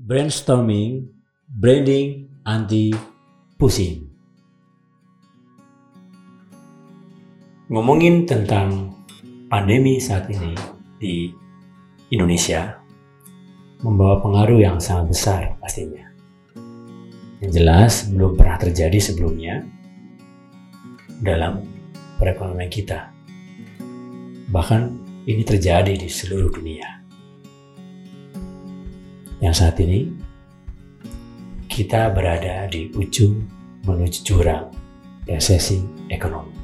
brainstorming, branding, anti pusing. Ngomongin tentang pandemi saat ini di Indonesia membawa pengaruh yang sangat besar pastinya. Yang jelas belum pernah terjadi sebelumnya dalam perekonomian kita. Bahkan ini terjadi di seluruh dunia yang saat ini kita berada di ujung menuju jurang resesi ekonomi.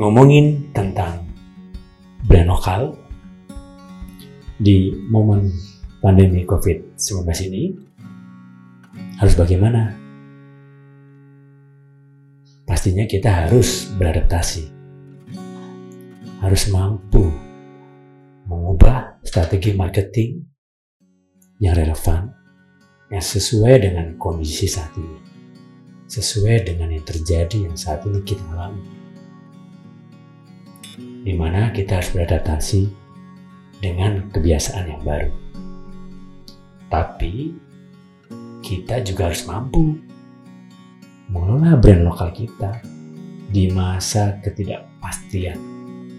Ngomongin tentang brand lokal di momen pandemi COVID-19 ini harus bagaimana? Pastinya kita harus beradaptasi, harus mampu mengubah strategi marketing yang relevan, yang sesuai dengan kondisi saat ini, sesuai dengan yang terjadi yang saat ini kita alami. Di mana kita harus beradaptasi dengan kebiasaan yang baru. Tapi kita juga harus mampu mengelola brand lokal kita di masa ketidakpastian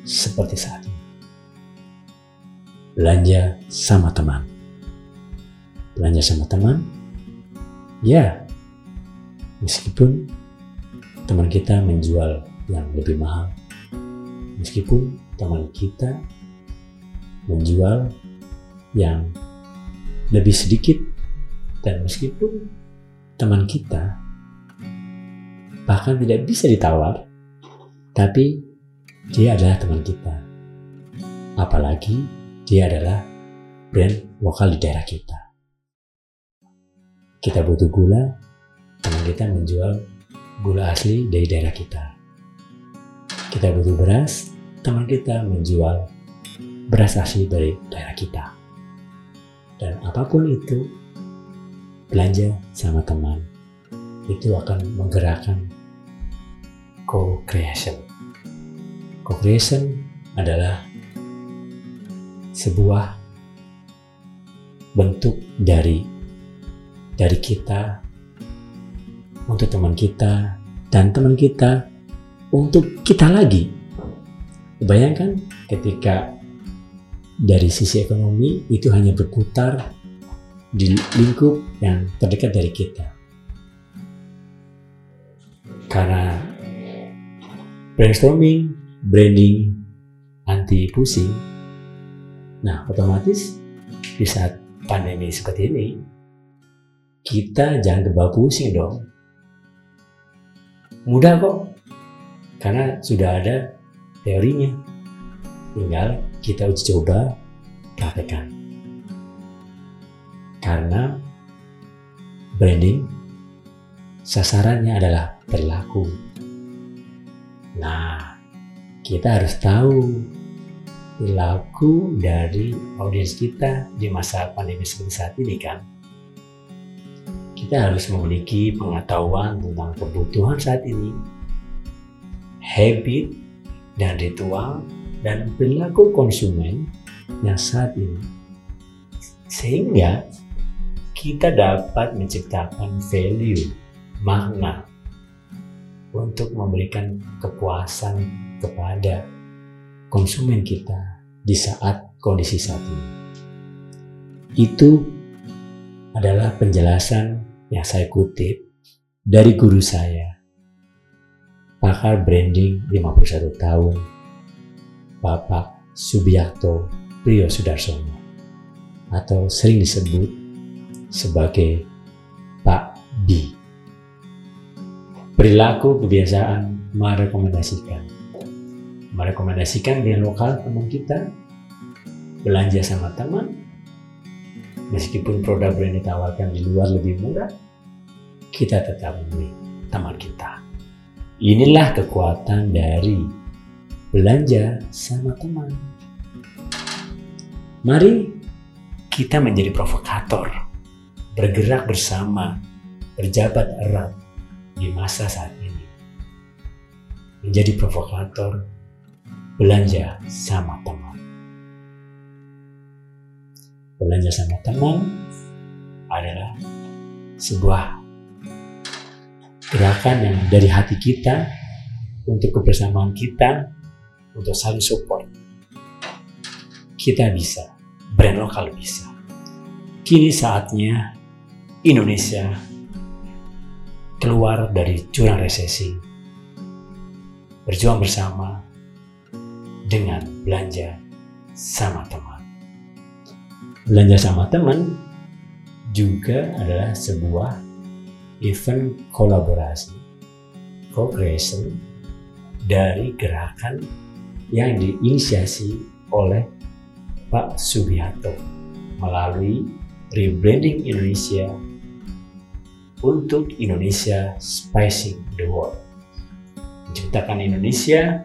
seperti saat ini belanja sama teman. Belanja sama teman, ya, meskipun teman kita menjual yang lebih mahal, meskipun teman kita menjual yang lebih sedikit, dan meskipun teman kita bahkan tidak bisa ditawar, tapi dia adalah teman kita. Apalagi dia adalah brand lokal di daerah kita. Kita butuh gula, teman kita menjual gula asli dari daerah kita. Kita butuh beras, teman kita menjual beras asli dari daerah kita. Dan apa pun itu, belanja sama teman itu akan menggerakkan co-creation. Co-creation adalah sebuah bentuk dari dari kita untuk teman kita dan teman kita untuk kita lagi. Bayangkan ketika dari sisi ekonomi itu hanya berputar di lingkup yang terdekat dari kita. Karena brainstorming, branding, anti pusing Nah, otomatis di saat pandemi seperti ini, kita jangan terbawa pusing dong. Mudah kok, karena sudah ada teorinya. Tinggal kita uji coba, praktekkan. Karena branding sasarannya adalah perilaku. Nah, kita harus tahu perilaku dari audiens kita di masa pandemi seperti saat ini kan. Kita harus memiliki pengetahuan tentang kebutuhan saat ini, habit dan ritual dan perilaku konsumen yang saat ini. Sehingga kita dapat menciptakan value, makna untuk memberikan kepuasan kepada konsumen kita di saat kondisi saat ini. Itu adalah penjelasan yang saya kutip dari guru saya, pakar branding 51 tahun, Bapak Subiakto Priyo Sudarsono, atau sering disebut sebagai Pak B. Perilaku kebiasaan merekomendasikan merekomendasikan brand lokal teman kita, belanja sama teman, meskipun produk brand ditawarkan di luar lebih murah, kita tetap memilih teman kita. Inilah kekuatan dari belanja sama teman. Mari kita menjadi provokator, bergerak bersama, berjabat erat di masa saat ini. Menjadi provokator belanja sama teman. belanja sama teman adalah sebuah gerakan yang dari hati kita untuk kebersamaan kita untuk saling support. Kita bisa brand lokal bisa. Kini saatnya Indonesia keluar dari jurang resesi. Berjuang bersama dengan belanja sama teman belanja sama teman juga adalah sebuah event kolaborasi, co-creation dari gerakan yang diinisiasi oleh Pak Subianto melalui rebranding Indonesia untuk Indonesia Spicing the World. Menciptakan Indonesia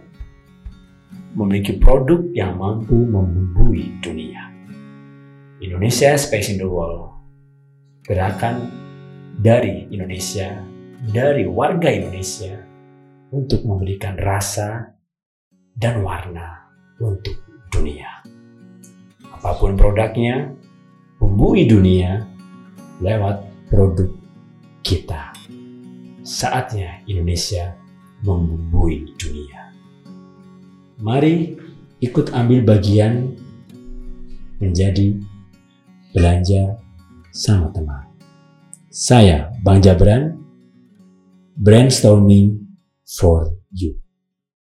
memiliki produk yang mampu membumbui dunia. Indonesia Spicing the World gerakan dari Indonesia, dari warga Indonesia untuk memberikan rasa dan warna untuk dunia. Apa pun produknya, bumbui dunia lewat produk kita. Saatnya Indonesia membumbui dunia. Mari ikut ambil bagian menjadi belanja sama teman. Saya, Bang Jabran, brainstorming for you.